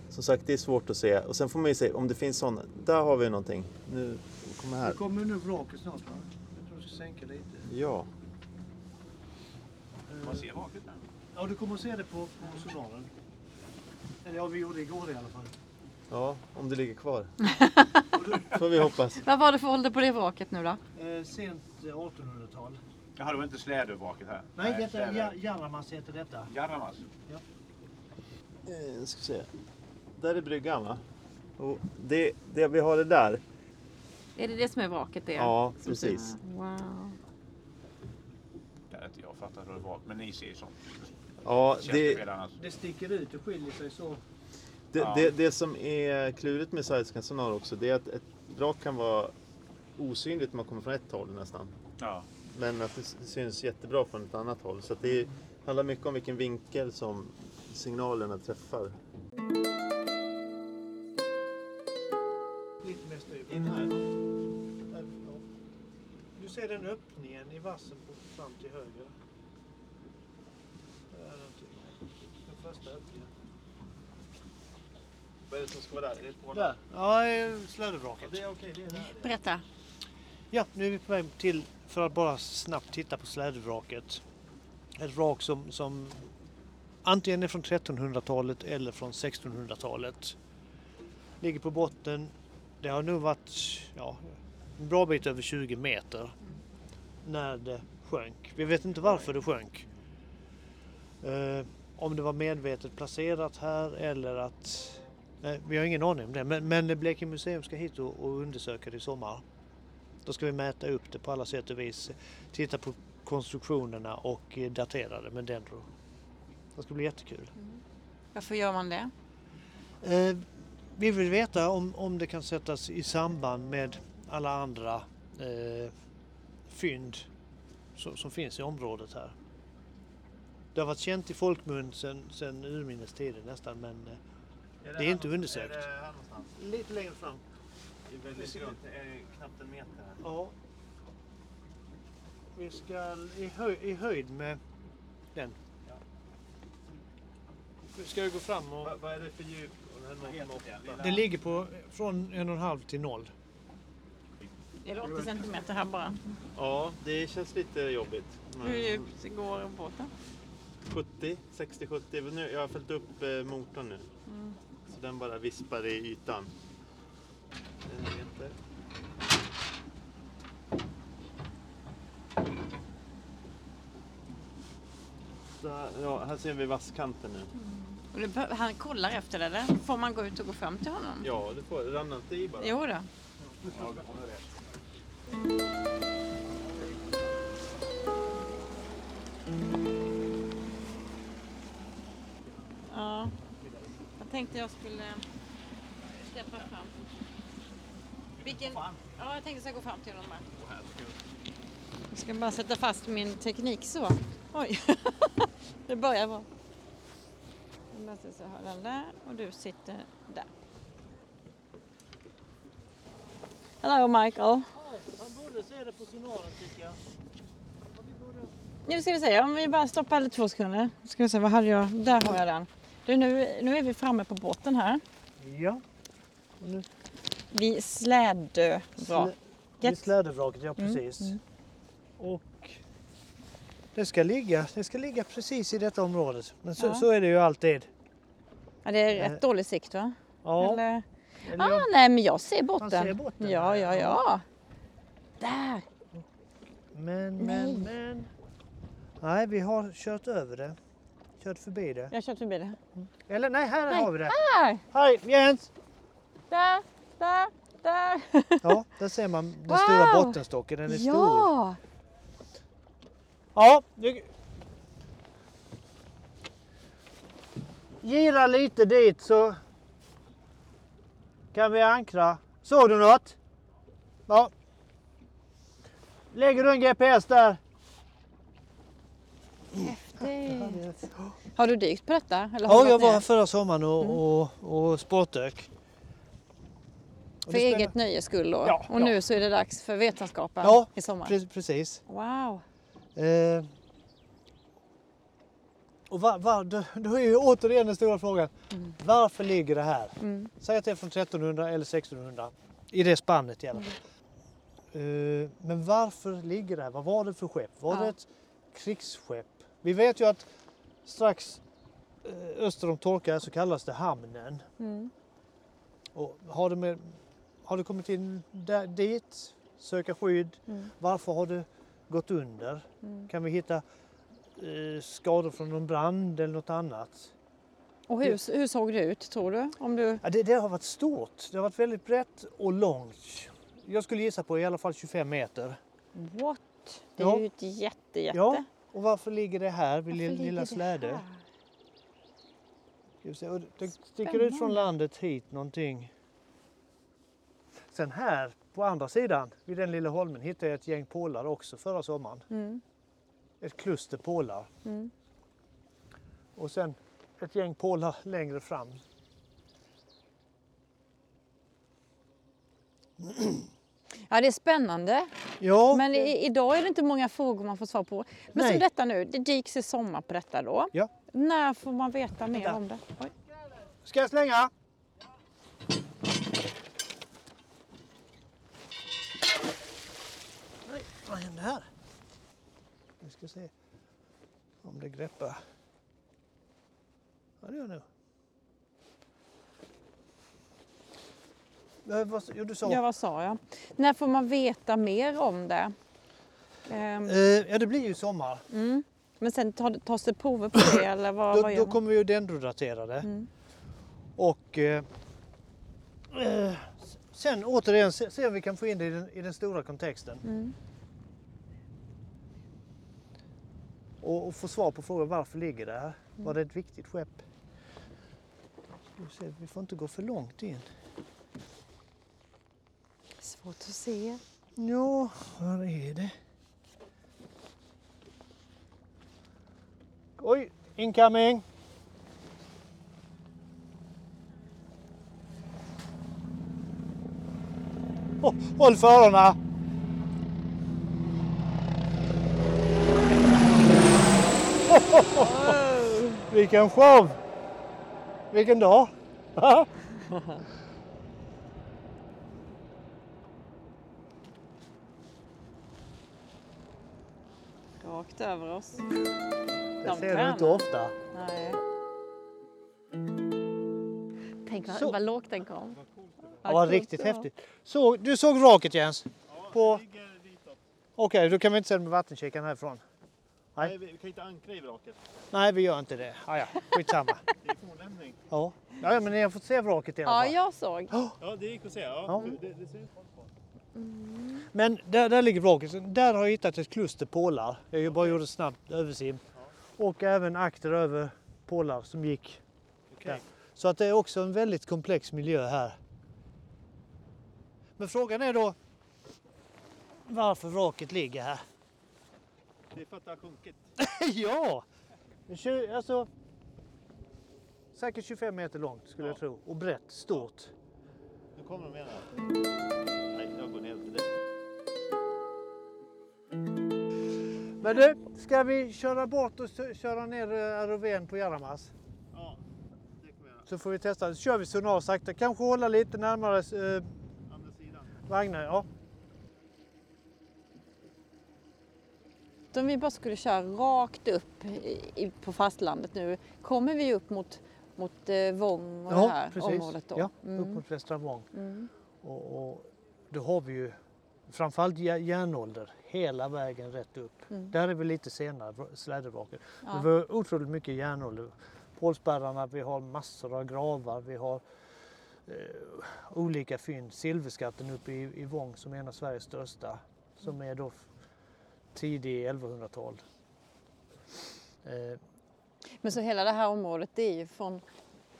som sagt det är svårt att se. Och sen får man ju se om det finns sådana. Där har vi någonting. Nu kommer här. Det kommer nu vraket snart va? Jag tror jag ska sänka lite. Ja, Eh, Man ser vaket där. Ja, du kommer att se det på, på sonaren. Eller ja, vi gjorde det igår i alla fall. ja om det ligger kvar. får vi hoppas. Vad var det för ålder på det vraket nu då? Eh, sent eh, 1800-tal. Jaha, det var inte slädövervaket här? Nej, detta ja, Jarramas heter detta. Jarramas. Eh, ska se. Där är bryggan va? Och det, det, vi har det där. Är det det som är vraket? Det? Ja, Som ser- precis. Wow. Det har inte jag fattat hur det var. Men ni ser ju sånt. Ja, det. Det sticker ut och skiljer sig så. Det, Ja. det, det som är klurigt med sidescan sonar också det är att ett vrak kan vara osynligt när man kommer från ett håll nästan. Ja. Men att det syns jättebra från ett annat håll. Så att det handlar mycket om vilken vinkel som signalerna träffar. Lite mer styr. In här. Du ser den öppningen i vassen på, fram till höger. Där är någonting. Den första öppningen. Vad är det som ska vara där? Är det på Där! Ja, slädevraket. det är okej, det är där. Berätta. Ja, nu är vi på väg till för att bara snabbt titta på slädvraket. Ett vrak som, som antingen är från 1300-talet eller från 1600-talet. Ligger på botten. Det har nog varit ja, en bra bit över 20 meter när det sjönk. Vi vet inte varför det sjönk. Eh, om det var medvetet placerat här eller att... Nej, vi har ingen aning om det. Men, men Blekinge museum ska hit och, och undersöka det i sommar. Då ska vi mäta upp det på alla sätt och vis. Titta på konstruktionerna och datera det med Dendro. Det ska bli jättekul. Varför gör man det? Eh, vi vill veta om, om det kan sättas i samband med alla andra eh, fynd som, som finns i området här. Det har varit känt i folkmun sedan sen urminnes tider nästan men eh, Det är inte undersökt. Är det lite längre fram. Det är väldigt grunt. Det är knappt en meter här. Ja. Vi ska i, höj, i höjd med den. Ska jag gå fram och... Vad, vad är det för djup? Och den här 0,8. Det ligger på från en och en halv till noll. Är det 80 centimeter här bara? Ja, det känns lite jobbigt. Men Hur djupt går båten? 70, 60, 70. Nu, jag har fällt upp eh, motorn nu. Så den bara vispar i ytan. Meter. Ja, här ser vi vasskanten nu. Och han kollar efter det eller? Får man gå ut och gå fram till honom? Ja, det får rann inte i bara. Jo då. Ja, jag tänkte jag skulle släppa fram. Vilken? Ja, jag tänkte jag ska gå fram till honom här. Jag ska bara sätta fast min teknik så. Oj, det börjar bra. Jag måste så ha den där och du sitter där. Hello Michael. Man borde se det på sonaren tycker jag. Nu ska vi se, om vi bara stoppar lite två sekunder. Ska vi se, vad hade jag? Där har jag den. Du, nu, nu är vi framme på båten här. Ja. Och nu Vid Slädövrak. slä- vid slädevraket, ja precis. Och det ska, ligga, det ska ligga precis i detta området. Men så, Ja. så är det ju alltid. Ja, det är Eh, rätt dålig sikt va? Ja, Eller? eller Ah, jag- nej, men jag ser botten. ser botten Ja, ja, ja. Där! men, Nej. men, men. Nej, vi har kört över det. Kört förbi det. Jag har kört förbi det. Eller nej, här Nej, har vi det. Här! Hej Jens! Där! Där! Där! Ja, där ser man den Wow! stora bottenstocken. Den är stor. ja! Ja, du... Gira lite dit så kan vi ankra. Såg du något? Ja. Lägger du en GPS där? Häftigt. Har du dykt på detta? Eller har Ja, jag var här förra sommaren och, och, och sportdök. För det eget nöjes skull då? Ja, och ja. nu så är det dags för vetenskapen Ja, i sommar? Pre- precis. Wow! Eh, och var, var, då, är ju återigen den stora frågan. Varför ligger det här? Mm. Säg att det är från 1300 eller 1600. I det spannet i alla fall. Eh, men varför ligger det här? Vad var det för skepp? Var det Ja. ett krigsskepp? Vi vet ju att strax eh, öster om Torka så kallas det hamnen. Mm. Och har, det med, har du kommit in där, dit, söka skydd? Mm. Varför har du gått under? Mm. Kan vi hitta eh, skador från någon brand eller något annat? Och hur, hur såg det ut tror du? Om du... Ja, det, det har varit stort. Det har varit väldigt brett och långt. Jag skulle gissa på i alla fall 25 meter. What? Det är Ja. ju ett jätte, jätte. Ja, och varför ligger det här vid Varför Lilla, det Släde? och Det sticker ut från landet hit någonting. Sen här på andra sidan vid den lilla holmen hittade jag ett gäng pålar också förra sommaren. Mm. Ett kluster pålar. Mm. Och sen ett gäng pålar längre fram. Ja, det är spännande. Ja, Men i, idag är det inte många frågor man får svar på. Men Nej. som detta nu, det dyks i sommar på detta då. Ja. När får man veta mer om det? Oj. ska jag slänga? Nej, vad hände här? Vi ska se om det greppar. Ja, det gör det Jo, du sa... Ja, vad sa jag? När får man veta mer om det? Ehm, Eh, ja, det blir ju sommar. mm. Men sen tar- tas det prover på det eller vad, Då, vad gör då man? kommer vi ju dendrodatera det. Mm. Och eh, eh, sen återigen se, se om vi kan få in det i den, i den stora kontexten. Mm. Och, och få svar på frågan varför ligger det här? Var det ett viktigt skepp? Se, vi får inte gå för långt in. Svårt att se. Ja, var är det? Oj, incoming! Oh, håll för öronen! Vilken show! Vilken dag! Rakt över oss. Det De ser du inte ofta. Nej. Tänk vad, Så. vad lågt den kom. Det var riktigt häftigt. Så, du såg vraket Jens? På... Okej, då kan vi inte se det med vattenkikaren härifrån. Nej. vi, vi kan inte ankra i vraket. Nej, vi gör inte det. Ah, ja, skitsamma. Det är fornlämning. ja. ja, men ni har fått se vraket i alla Ja, fall. jag såg. Ja, det gick att se. Ja, Ja. Det, det ser ut Men där, där ligger vraket. Så Där har jag hittat ett kluster pålar. Jag bara gjorde snabbt översim. Och även akter över pålar som gick Okej. Så att det är också en väldigt komplex miljö här. Men frågan är då varför vraket ligger här. Det är för att det har sjunkit. ja! Alltså, säkert 25 meter långt skulle jag Ja. tro. Och brett, stort. Nu kommer de igen här. Nej, jag går ner till det. Men du, ska vi köra bort och köra ner eh, ROVn på Jaramas? Ja, det kommer jag göra. Så får vi testa. Så kör vi sonar sakta. Kanske hålla lite närmare eh, Andra sidan. vagnen. Ja. Om vi bara skulle köra rakt upp i, på fastlandet nu, kommer vi upp mot, mot eh, Vång och det här området då? Ja, upp Mm. mot Västra Vång. Mm. Och, och då har vi ju framförallt jä- järnålder hela vägen rätt upp. Mm. Där är vi lite senare, slädevraket. Ja. Vi har otroligt mycket järnålder. Pålspärrarna, vi har massor av gravar, vi har eh, olika fynd. Silverskatten uppe i, i Vång som är en av Sveriges största. Som är då tidig 1100-tal. Eh, Men så hela det här området det är ju från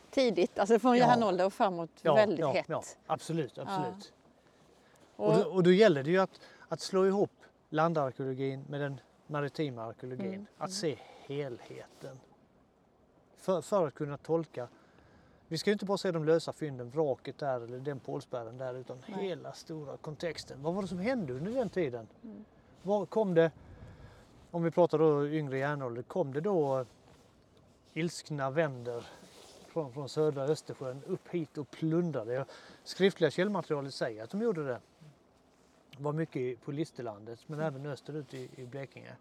tidigt, alltså från Ja. järnålder och framåt väldigt ja, hett. Ja, absolut, absolut. Och, Och, då, och då gäller det ju att, att slå ihop landarkeologin med den maritima arkeologin. Mm, Att se helheten. För, för att kunna tolka. Vi ska ju inte bara se de lösa fynden, vraket där eller den pålspärren där utan Nej. hela stora kontexten. Vad var det som hände under den tiden? Mm. Var kom det, om vi pratar då yngre järnålder, kom det då ilskna vänder från, från södra Östersjön upp hit och plundrade? Skriftliga källmaterialet säger att de gjorde det. Det var mycket på Listerlandet men även österut i, i Blekinge.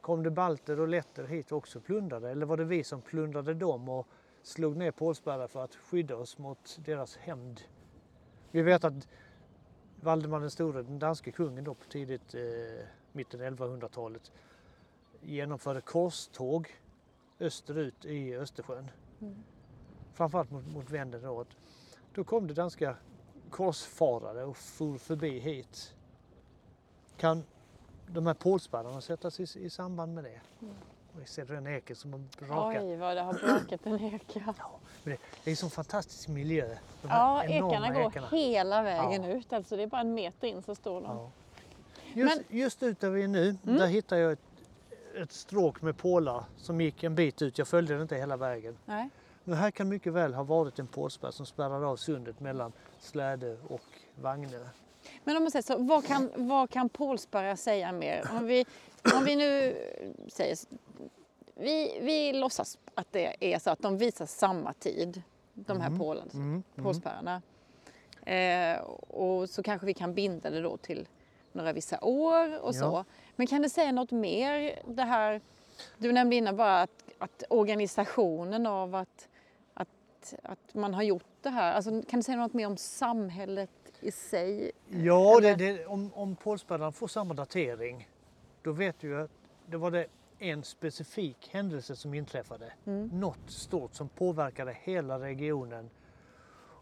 Kom det balter och letter hit och också plundrade eller var det vi som plundrade dem och slog ner pålspärrar för att skydda oss mot deras hämnd? Vi vet att Valdemar den store, den danske kungen då på tidigt eh, mitten 1100-talet genomförde korståg österut i Östersjön. Mm. Framförallt mot, mot vänden då. Då kom det danska korsfarare och for förbi hit. Kan de här pålspärrarna sättas i, i samband med det? Mm. Vi ser den eken som har brakat. oj vad det har brakat en ek. Ja, Men det, det är en sån fantastisk miljö. Ja ekarna går ekarna. hela vägen Ja. ut, alltså det är bara en meter in så står de. Ja. Just, just ut där vi är nu, där hittar jag ett, ett stråk med pålar som gick en bit ut. Jag följde den inte hela vägen. Nej. Men här kan mycket väl ha varit en pålspärr som spärrade av sundet mellan Släde och Vagnö. Men om man säger så, vad kan, vad kan pålspärrar säga mer? Om vi, om vi nu säger, vi, vi låtsas att det är så att de visar samma tid, de här pålen, Mm, pålspärrarna. Eh, och så kanske vi kan binda det då till några vissa år och så. Ja. Men kan det säga något mer det här, du nämnde innan bara att, att organisationen av att, att, att man har gjort det här, alltså, kan det säga något mer om samhället i sig? Ja, det, det, om, om pålspärrarna får samma datering då vet du att det var det en specifik händelse som inträffade. Något stort som påverkade hela regionen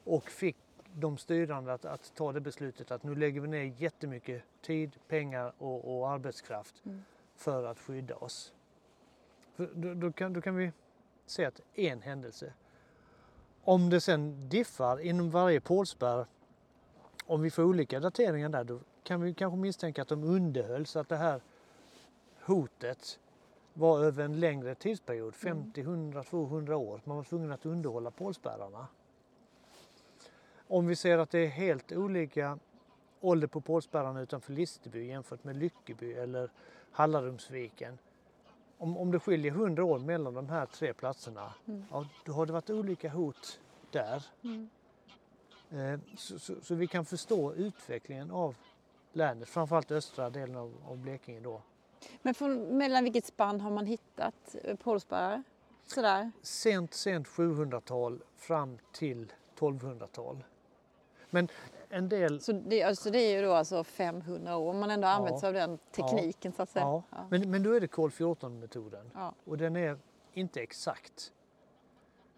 och fick de styrande att, att ta det beslutet att nu lägger vi ner jättemycket tid, pengar och, och arbetskraft för att skydda oss. För då, då, kan, då kan vi se att en händelse. Om det sen diffar inom varje pålspärr om vi får olika dateringar där då kan vi kanske misstänka att de underhölls, att det här hotet var över en längre tidsperiod, 50, 100, 200 år. Man var tvungen att underhålla pålspärrarna. Om vi ser att det är helt olika ålder på pålspärrarna utanför Listerby jämfört med Lyckeby eller Hallarumsviken. Om, om det skiljer 100 år mellan de här tre platserna, ja, då har det varit olika hot där. Eh, Så, så, så vi kan förstå utvecklingen av länet, framförallt östra delen av, av Blekinge då. Men från, mellan vilket spann har man hittat eh, pålspärrar? Sådär. Sent, sent 700-tal fram till 1200-tal. Men en del... Så det, alltså det är ju då alltså 500 år om man ändå använt Ja. sig av den tekniken så att säga. Ja. Ja. Men, men då är det kol 14-metoden. Ja. Och den är inte exakt.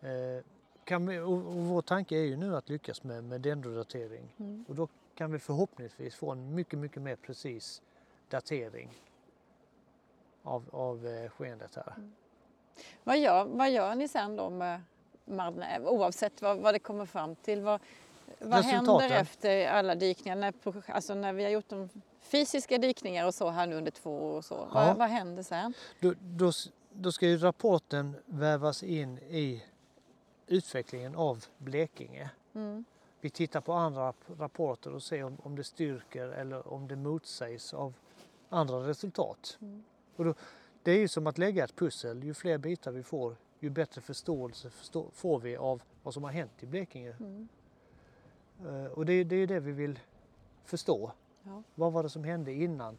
Eh, kan vi, och, och vår tanke är ju nu att lyckas med, med dendrodatering. Mm. Och då kan vi förhoppningsvis få en mycket, mycket mer precis datering av, av eh, skeendet här. Vad, gör, vad gör ni sen då med Marne, oavsett vad, vad det kommer fram till? Vad, vad händer efter alla dykningar? När, alltså när vi har gjort de fysiska dykningar och så här nu under två år och så. Ja. Vad, vad händer sen? Då, då, då ska ju rapporten vävas in i utvecklingen av Blekinge. Mm. Vi tittar på andra rap- rapporter och ser om, om det styrker eller om det motsägs av andra resultat. Mm. Och då, det är ju som att lägga ett pussel. Ju fler bitar vi får, ju bättre förståelse förstå, får vi av vad som har hänt i Blekinge. Mm. Eh, och det, det är ju det vi vill förstå. Ja. Vad var det som hände innan?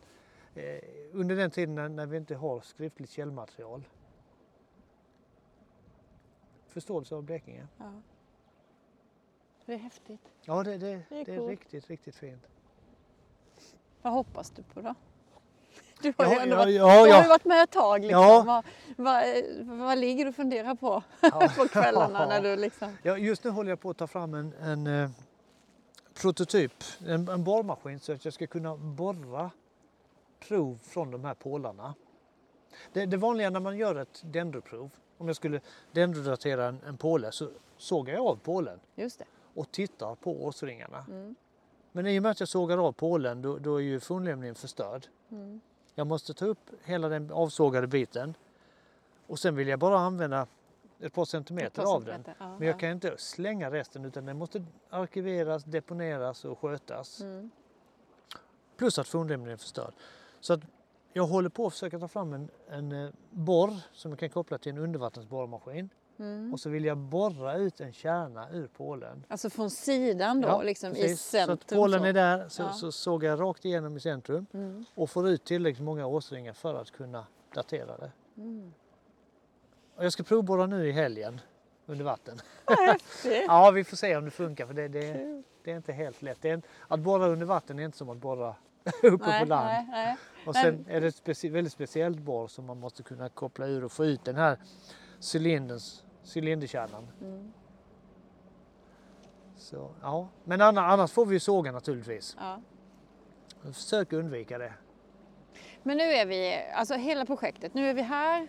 Eh, under den tiden när, när vi inte har skriftligt källmaterial. Förståelse av Blekinge. Ja. Det är häftigt. Ja, det, det, Det är det är riktigt, riktigt fint. Vad hoppas du på då? Du har, Ja, ju, ändå varit, ja, har ja. ju varit med ett tag. Liksom. Vad, vad, vad ligger du och funderar på på kvällarna? När du liksom... Ja, just nu håller jag på att ta fram en, en eh, prototyp, en, en borrmaskin så att jag ska kunna borra prov från de här pålarna. Det, det vanliga när man gör ett dendroprov, om jag skulle dendrodatera en, en påle så sågar jag av pålen Just det. och tittar på årsringarna. Mm. Men i och med att jag sågar av pålen då, då är ju fornlämningen förstörd. Mm. Jag måste ta upp hela den avsågade biten och sen vill jag bara använda ett par centimeter Ett par av den. Ja, Men jag ja. kan inte slänga resten utan den måste arkiveras, deponeras och skötas. Mm. Plus att fornlämningen är förstörd. Så att jag håller på att försöka ta fram en, en eh, borr som jag kan koppla till en undervattensborrmaskin. Mm. Och så vill jag borra ut en kärna ur pålen. Alltså från sidan då, liksom i precis. centrum. Så att pålen är där, så, Ja. så sågar jag rakt igenom i centrum Mm. och får ut tillräckligt många årsringar för att kunna datera det. Mm. Och jag ska provborra nu i helgen under vatten. Ja, vi får se om det funkar för det, det, det är inte helt lätt. En, att borra under vatten är inte som att borra uppe Nej, på land. nej, nej. Och sen är det ett speci- väldigt speciellt borr som man måste kunna koppla ur och få ut den här cylinderns, cylinderkärnan. Mm. Så, ja. Men anna- annars får vi såga naturligtvis. Ja. Försök undvika det. Men nu är vi, alltså hela projektet, nu är vi här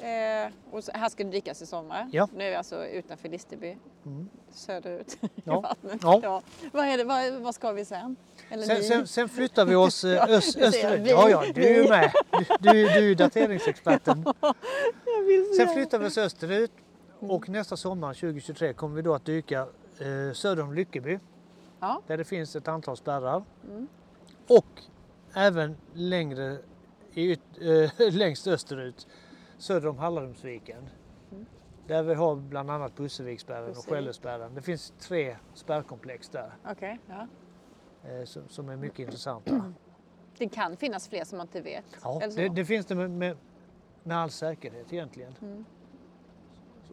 eh, och här ska det dykas i sommar. Ja. Nu är vi alltså utanför Listerby, Mm. söderut Ja. i vattnet. Ja. Vad, är det, vad, vad ska vi sen? Sen, sen, sen flyttar vi oss eh, öst, österut. Ja, ja, du är ju med. Du, du, du är ju dateringsexperten. Sen flyttar vi oss österut och nästa sommar 2023 kommer vi då att dyka eh, söder om Lyckeby Ja. där det finns ett antal spärrar. Mm. Och även längre i, eh, längst österut söder om Hallarumsviken. Mm. Där vi har bland annat Busseviksspärren och Bussevik. Skällöspärren. Det finns tre spärrkomplex där Okej, ja. eh, som, som är mycket intressanta. Det kan finnas fler som man inte vet. Ja, det, det finns det med, med, med all säkerhet egentligen.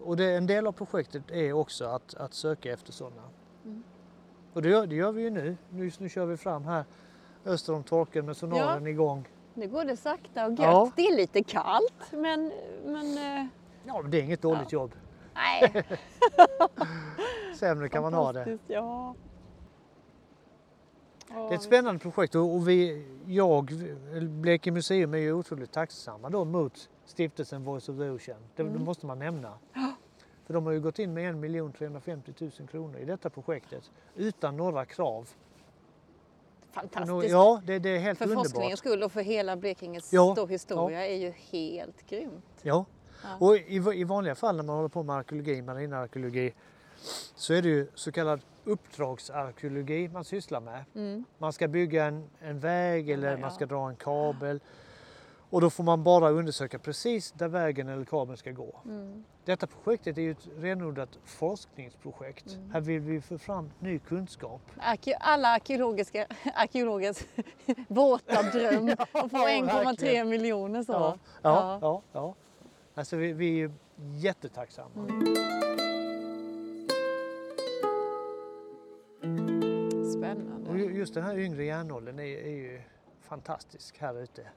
Mm. Och det, en del av projektet är också att, att söka efter sådana. Mm. Och det gör, det gör vi ju nu. nu. Nu kör vi fram här öster om torken med sonaren igång. Nu går det sakta och gött. Ja. Det är lite kallt men, men eh, Ja, men det är inget dåligt jobb. nej. Sämre kan man ha det. Ja. Det är ett spännande projekt och vi, jag, Blekinge Museum är ju otroligt tacksamma då mot stiftelsen Voice of the Ocean. Det, det måste man nämna. För de har ju gått in med 1 350 000 kronor i detta projektet utan några krav. Fantastiskt. Ja, det, det är helt för underbart. forskningens skull och för hela Blekinges Ja, stor historia är ju helt grymt. Ja. Ja. Och i, i vanliga fall när man håller på med arkeologi, marinarkeologi, så är det ju så kallad uppdragsarkeologi man sysslar med. Mm. Man ska bygga en, en väg eller Ja. man ska dra en kabel. Och då får man bara undersöka precis där vägen eller kabeln ska gå. Mm. Detta projektet är ju ett renodlat forskningsprojekt. Mm. Här vill vi få fram ny kunskap. Arke- alla arkeologiska, arkeologers våta dröm att få Ja, 1,3 verkligen. miljoner så. Ja, ja, ja. ja. Alltså vi, vi är jättetacksamma. Spännande. ju- just den här yngre järnåldern är, är ju fantastisk här ute.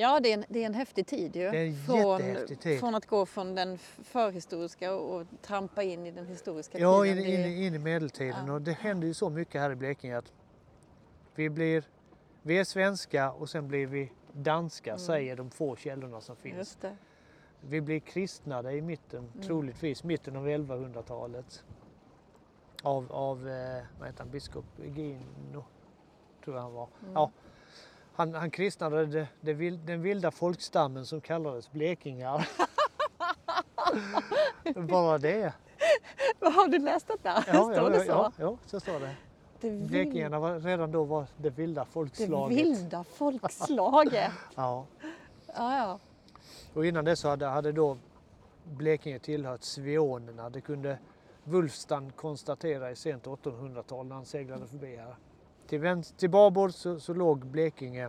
Ja, det är, en, det är en häftig tid ju. Det är en från, tid. från att gå från den förhistoriska och, och trampa in i den historiska Ja, in, tiden. in, Det- in i medeltiden Ja. och det händer ju så mycket här i Blekinge att vi blir vi är svenska och sen blir vi danska Mm. säger de få källorna som finns. Vi blir kristnade i mitten, Mm. troligtvis mitten av 1100-talet. Av, av eh, vad heter han, biskop Gino, tror jag han var. Mm. Ja, han, han kristnade det, det vild, den vilda folkstammen som kallades blekingar. Bara det. Har du läst detta? Ja, Står ja, det så? ja, ja, så står det. Det, vild, Blekingarna var redan då var det vilda det folkslaget. vilda folkslaget. Ja. ja, ja. Och innan det så hade, hade då Blekinge tillhört sveonerna. Det kunde Wulfstan konstatera i sent 1800-tal när han seglade förbi här. Till, vänster, till babord så, så låg Blekinge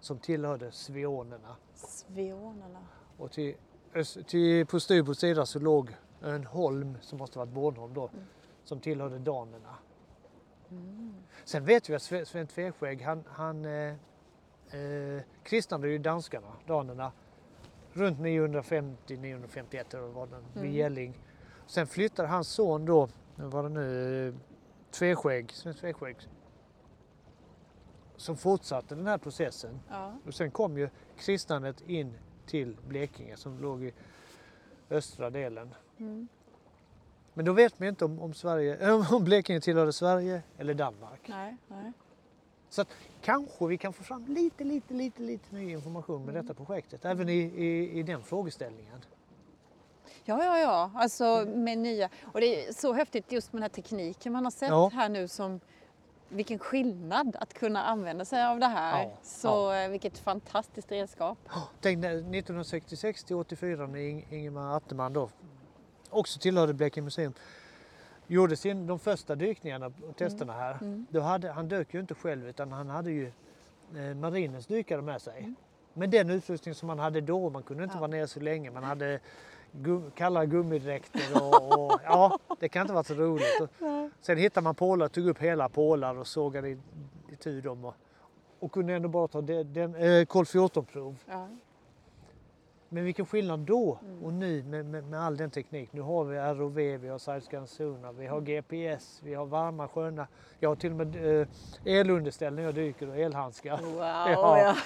som tillhörde sveonerna. Sveonerna. Och till, öst- till, på styrbord sida så låg en holm, som måste varit Bornholm då, som tillhörde danerna. Sen vet vi att Sve- Sven Tveskägg, han, han eh, eh, kristnade ju danskarna, danerna, runt 950-951 eller vad var den, vid Gälling. Sen flyttade hans son då, vad var det nu, Tveskägg, Sven Tveskägg, som fortsatte den här processen. Ja. Och sen kom ju kristnandet in till Blekinge som låg i östra delen. Mm. Men då vet man inte om, om, Sverige, om Blekinge tillhörde Sverige eller Danmark. Nej, nej. Så att kanske vi kan få fram lite, lite, lite, lite ny information med detta projektet. Även i, i, i den frågeställningen. Ja, ja, ja. Alltså med nya. Och det är så häftigt just med den här tekniken man har sett Ja. här nu som vilken skillnad att kunna använda sig av det här. Ja, Så eh, vilket fantastiskt redskap. Tänk när 1966 till 84 när Ing- Ingemar Atteman då också tillhörde Blekinge museum gjorde sin, de första dykningarna och testerna här. Då hade, han dök ju inte själv utan han hade ju eh, marinens dykare med sig. Men den utrustning som man hade då, man kunde inte Ja. vara nere så länge, man hade gum, kalla gummidräkter och, och ja, det kan inte vara så roligt. Och, sen hittade man pålar, tog upp hela pålar och sågade i, i tur dem och, och kunde ändå bara ta den, den, eh, kol 14-prov. Ja. Men vilken skillnad då och nu med, med, med all den teknik. Nu har vi ROV, vi har Sidescan Sonar, vi har GPS, vi har varma sköna. Jag har till och med eh, elunderställ när jag dyker och elhandskar. Wow, Ja.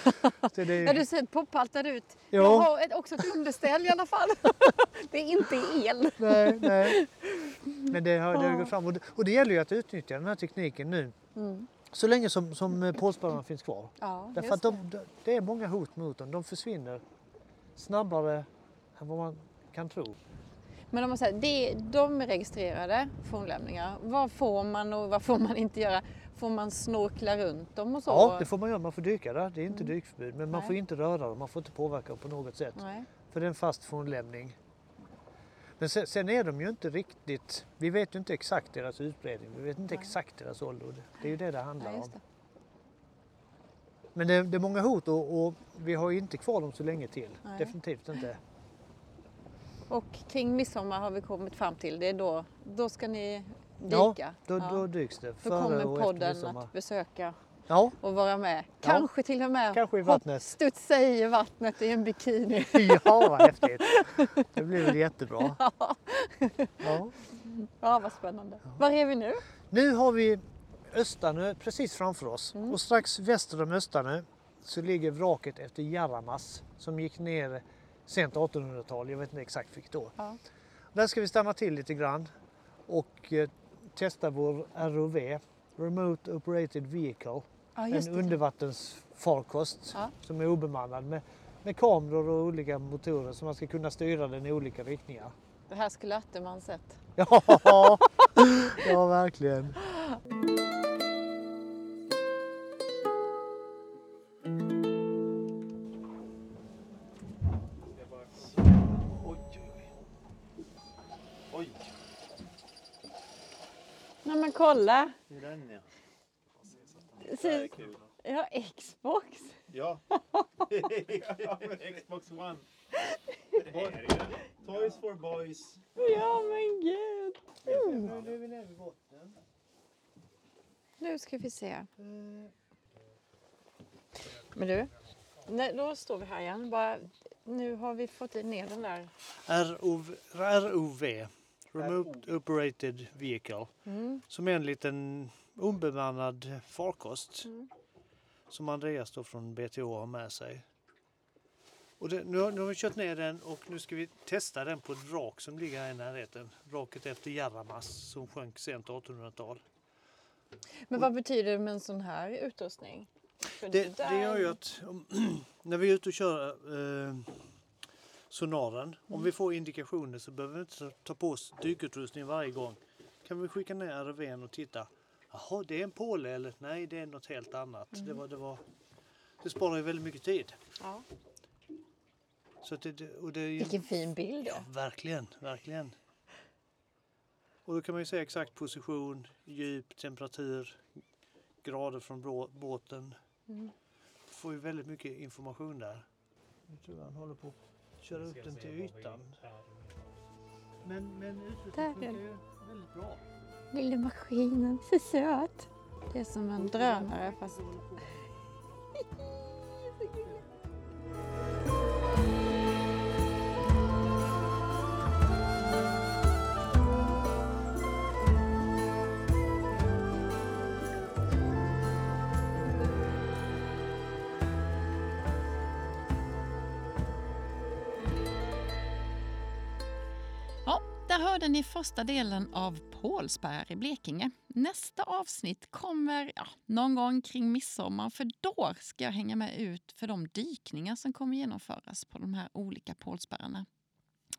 Så det, Ja, du ser poppaltad ut. Ja. Jag har ett, också ett underställ i alla fall. det är inte el. nej, nej. Men det har, det har gått fram och det, och det gäller ju att utnyttja den här tekniken nu. Mm. Så länge som, som eh, pålspararna finns kvar. Ja, Därför att de, de, det är många hot mot dem. De försvinner snabbare än vad man kan tro. Men om man säger, det, de är registrerade fornlämningar. Vad får man och vad får man inte göra? Får man snorkla runt dem och så? Ja, det får man göra. Man får dyka där. Det är inte Mm. dykförbud. Men man Nej. får inte röra dem. Man får inte påverka dem på något sätt. Nej. För det är en fast fornlämning. Men sen, sen är de ju inte riktigt... Vi vet ju inte exakt deras utbredning. Vi vet inte Nej. exakt deras ålder. Det- Det är ju det det handlar Nej, om. Men det, det är många hot och, och vi har ju inte kvar dem så länge till. Nej. Definitivt inte. Och kring midsommar har vi kommit fram till det. är Då, då ska ni Ja, dyka. Då, Ja. då dyks det. Då före kommer och efter podden att besöka Ja, och vara med. Ja. Kanske till och med kanske i vattnet. studsa i vattnet i en bikini. ja, vad häftigt. Det blir väl jättebra. Ja. Ja, vad spännande. Var är vi nu? Nu har vi Östanö precis framför oss Mm. och strax väster om Östanö så ligger vraket efter Jarramas som gick ner sent 1800-tal, jag vet inte exakt vilket år. Ja. Där ska vi stanna till lite grann och eh, testa vår ROV, Remote Operated Vehicle, Ja, en det. undervattensfarkost Ja. som är obemannad med, med kameror och olika motorer så man ska kunna styra den i olika riktningar. Det här skulle Atteman sett. Ja, ja verkligen. Kolla! det är den ja. Se- Det är kul. Ja, Xbox. Ja. Xbox One. Toys for boys. Ja men gud. Nu är vi nere vid botten. Nu ska vi se. Men du, nej, då står vi här igen. Bara, nu har vi fått ner den där. ROV, ROV Remote Operated Vehicle, Mm. som är en liten obemannad farkost som Andreas då från BTH har med sig. Och det, nu, har, nu har vi kört ner den och nu ska vi testa den på ett vrak som ligger här i närheten. Vraket efter Jarramas som sjönk sent 1800-tal. Men vad betyder det med en sån här utrustning? Det, det gör ju att om, när vi är ute och kör eh, sonaren, om vi får indikationer så behöver vi inte ta på oss dykutrustning varje gång. Kan vi skicka ner RVn och titta. Jaha, det är en påle eller nej, det är något helt annat. Det, var, det, var, det sparar ju väldigt mycket tid. Ja. Så att det, och det är ju, Vilken fin bild. ja, verkligen, verkligen. Och då kan man ju säga exakt position, djup, temperatur, grader från båten. Mm. Får ju väldigt mycket information där. Nu tror jag han håller på att köra upp den till ytan. Men, men Där utrustningen är funkar ju väldigt bra. Lilla maskinen, så söt. Det är som en drönare fast... där hörde ni första delen av Pålsberg i Blekinge. Nästa avsnitt kommer ja, någon gång kring midsommar för då ska jag hänga med ut för de dykningar som kommer genomföras på de här olika pålspärrarna.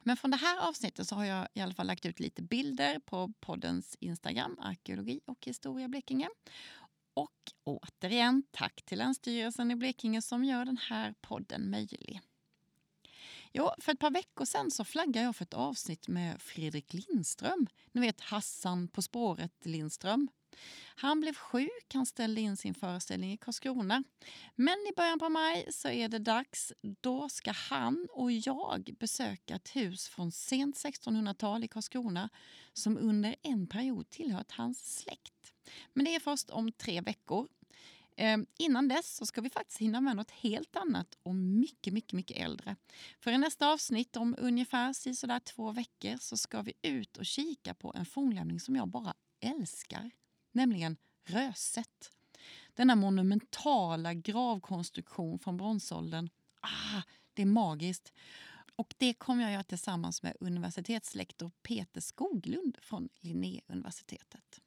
Men från det här avsnittet så har jag i alla fall lagt ut lite bilder på poddens Instagram, arkeologi och historia Blekinge. Och återigen tack till Länsstyrelsen i Blekinge som gör den här podden möjlig. Jo, för ett par veckor sedan så flaggade jag för ett avsnitt med Fredrik Lindström. Ni vet Hassan på spåret Lindström. Han blev sjuk, han ställde in sin föreställning i Karlskrona. Men i början på maj så är det dags. Då ska han och jag besöka ett hus från sent 1600-tal i Karlskrona som under en period tillhört hans släkt. Men det är först om tre veckor. Eh, innan dess så ska vi faktiskt hinna med något helt annat och mycket, mycket, mycket äldre. För i nästa avsnitt om ungefär sådär två veckor så ska vi ut och kika på en fornlämning som jag bara älskar, nämligen Röset. Denna monumentala gravkonstruktion från bronsåldern. Ah, det är magiskt. Och det kommer jag göra tillsammans med universitetslektor Peter Skoglund från Linnéuniversitetet.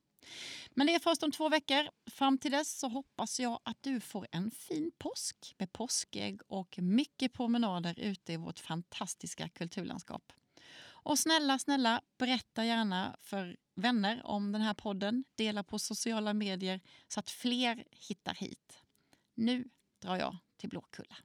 Men det är först om två veckor. Fram till dess så hoppas jag att du får en fin påsk med påskägg och mycket promenader ute i vårt fantastiska kulturlandskap. Och snälla, snälla, berätta gärna för vänner om den här podden. Dela på sociala medier så att fler hittar hit. Nu drar jag till Blåkulla.